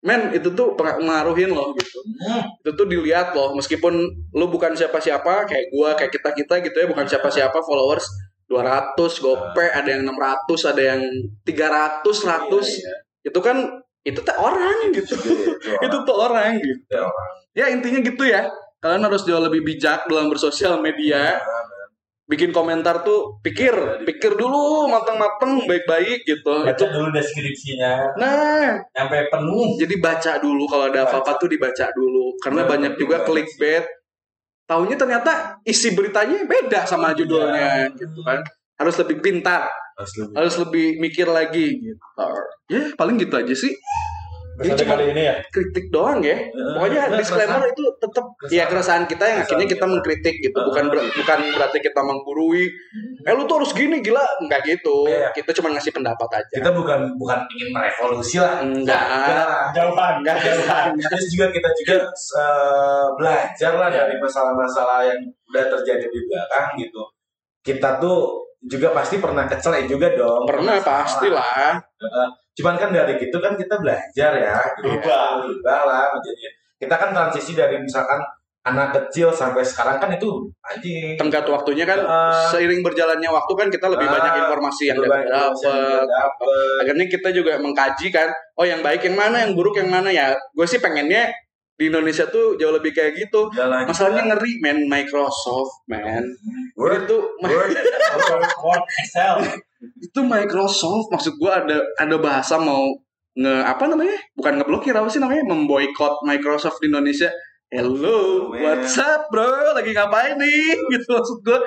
men itu tuh peng- mengaruhin loh gitu Hmm. itu tuh dilihat loh meskipun lu bukan siapa-siapa kayak gua kayak kita kita gitu ya bukan siapa-siapa followers 200 gope ada yang 600 ada yang 300 100 Iya, iya. itu kan itu tuh orang gitu. Iya, itu tuh orang gitu. Itu orang. ya intinya gitu ya. Kalian harus jauh lebih bijak dalam bersosial media. Bikin komentar tuh pikir pikir dulu matang-matang baik-baik gitu. Baca itu dulu deskripsinya. Nah. Sampai penuh. Jadi baca dulu kalau ada apa-apa tuh dibaca dulu. Karena banyak juga clickbait taunya ternyata isi beritanya beda sama judulnya gitu kan. Harus lebih pintar Harus lebih harus lebih mikir lagi gitu. ya paling gitu aja sih Ini cuma kali ini ya. kritik doang ya. Pokoknya Nah, disclaimer itu tetap ya keresahan kita yang akhirnya kita mengkritik gitu. Bukan ber- bukan berarti kita menggurui. Eh lu tuh harus gini gila, enggak gitu. Iya. Kita cuma ngasih pendapat aja. kita bukan bukan ingin merevolusi lah Enggak. Jauhan, Enggak. Terus juga kita juga eh, belajar lah Ya. dari masalah-masalah yang udah terjadi di belakang gitu. Kita tuh juga pasti pernah kecelek juga dong. Pernah pastilah. Heeh. Cuman kan dari gitu kan kita belajar ya. Berubah. Berubah lah menjadi. Kita kan transisi dari misalkan anak kecil sampai sekarang kan itu anjing. Tenggat waktunya kan Ah. seiring berjalannya waktu kan kita lebih Ah, banyak informasi yang dapat. Akhirnya kita juga mengkaji kan, oh yang baik yang mana, yang buruk yang mana ya. Gue sih pengennya di Indonesia tuh jauh lebih kayak gitu. Jalan Masalahnya ngeri, man. Microsoft, man. Word, Itu word. Word, Excel. Itu Microsoft maksud gua ada ada bahasa mau nge apa namanya bukan ngeblokir apa sih namanya memboikot Microsoft di Indonesia Hello, Man. what's up bro? Lagi ngapain nih? Gitu maksud gue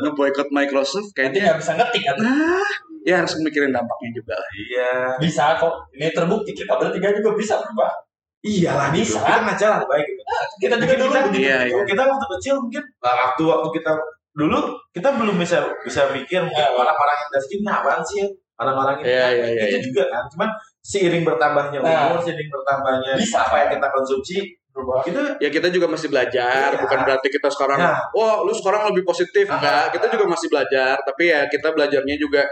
Ngeboikot Microsoft Nanti kayaknya nggak bisa ngetik kan? Nah, ya harus mikirin dampaknya juga lah Iya. Bisa kok. Ini terbukti kita bertiga juga bisa berubah. Iyalah Bisa. Kita ngaca lah baik gitu. Kita juga dulu Kita-. Iya, iya. Kita waktu kecil mungkin nah, waktu waktu kita dulu kita belum bisa bisa mikir Ya. orang-orang yang dari sini apaan sih ya? orang-orang ini Iya, iya, iya, itu iya. juga kan cuman seiring bertambahnya Nah. umur seiring bertambahnya Bisa. apa yang kita konsumsi Berubah. itu Ya kita juga masih belajar Iya. Bukan berarti kita sekarang Nah. Wah lu sekarang lebih positif Ah. Enggak, kita juga masih belajar Tapi ya kita belajarnya juga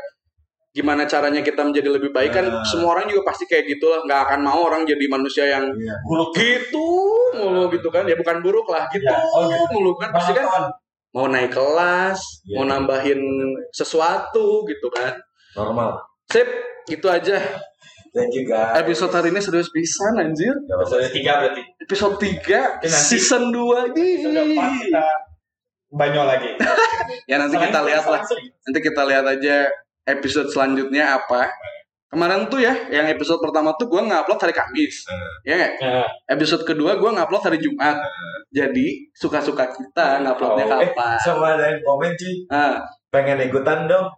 Gimana caranya kita menjadi lebih baik kan Nah. Semua orang juga pasti kayak gitu lah Nggak akan mau orang jadi manusia yang Iya. Buruk. gitu mulu gitu kan ya bukan buruk lah gitu, Ya, oh gitu. mulu kan pasti kan. Mau naik kelas Iya. mau nambahin sesuatu gitu kan normal sip itu aja thank you guys episode hari ini serius pisan anjir apa-apa. Episode tiga berarti. episode 3 Oke, nanti- season 2 ini kita banyak lagi. ya nanti kita lihat lah nanti kita lihat aja episode selanjutnya apa kemarin tuh ya yang episode pertama tuh gue ngupload hari Kamis. Ya nggak? Nah, episode kedua gue ngupload hari Jumat. Jadi suka-suka kita nguploadnya Oh, eh kapan? sama ada yang komen cuy Ah, pengen ikutan dong.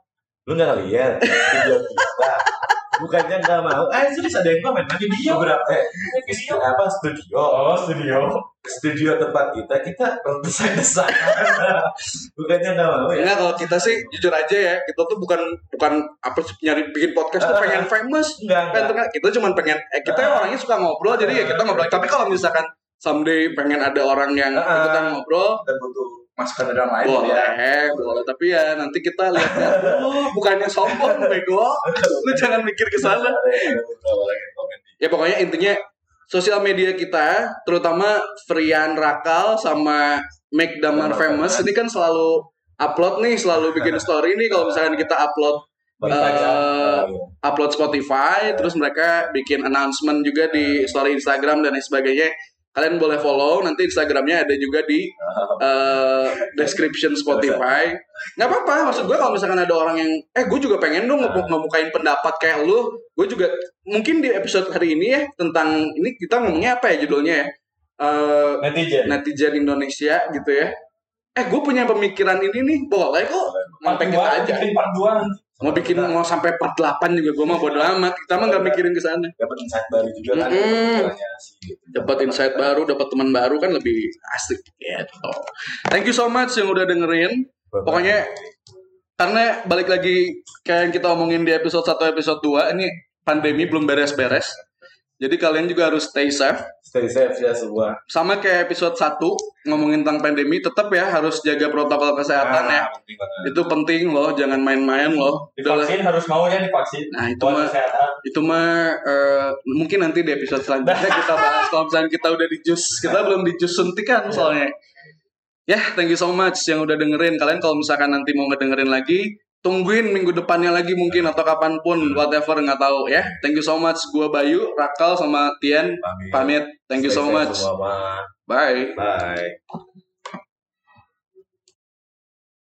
Lu nggak lihat video kita bukannya nggak mau. Eh serius ada yang komen? Lagi video beberapa eh video apa studio? Oh studio. studio tempat kita kita desain-desain bukannya nggak mau ya? Enggak kalau kita sih jujur aja ya kita tuh bukan bukan apa nyari bikin podcast tuh pengen famous. Enggak kan enggak kita cuma pengen eh, kita orangnya suka ngobrol jadi ya kita ngobrol. Tapi kalau misalkan someday pengen ada orang yang ikutan ngobrol kita butuh dari orang lain boleh ya. boleh tapi ya nanti kita lihat ya. Lu bukannya sombong bego. Lu jangan mikir ke sana. Orang yang komen ya pokoknya intinya sosial media kita terutama Frian Rakal sama Make Damar Famous ini kan selalu upload nih selalu bikin story nih. Kalau misalkan kita upload aja. upload Spotify terus mereka bikin announcement juga di story Instagram dan lain sebagainya kalian boleh follow nanti Instagramnya ada juga di eh, description Spotify. Nggak apa-apa maksud gue kalau misalkan ada orang yang eh gue juga pengen dong nge- ngebukain pendapat kayak lu. Gue juga mungkin di episode hari ini ya tentang ini kita ngomongnya apa ya judulnya ya? Eh, Netizen. netizen Indonesia gitu ya eh gue punya pemikiran ini nih. Boleh kok. Sampai kita dua, aja. part dua. Mau bikin mau sampai part 8 juga gue mah bodo amat. Kita mah nggak mikirin ke sana. Dapat insight baru juga kan gitu. dapat insight baru dapat teman baru kan lebih asik gitu. Thank you so much yang udah dengerin. Bye-bye. pokoknya karena balik lagi kayak yang kita omongin di episode 1 episode 2 ini pandemi belum beres-beres. Jadi kalian juga harus stay safe stay safe ya semua sama kayak episode 1 ngomongin tentang pandemi tetap ya harus jaga protokol kesehatan ya Ah, penting banget. itu penting loh jangan main-main loh Udah. Divaksin harus mau ya divaksin. nah itu mah itu mah eh, mungkin nanti di episode selanjutnya kita bahas kalau misalnya kita udah di jus kita belum di jus suntikan soalnya ya thank you so much yang udah dengerin kalian kalau misalkan nanti mau ngedengerin lagi tungguin minggu depannya lagi mungkin atau kapan pun whatever nggak tahu ya. Thank you so much gua Bayu Rakal sama Tian Pamit. pamit. Thank you Stay so much. bye. Bye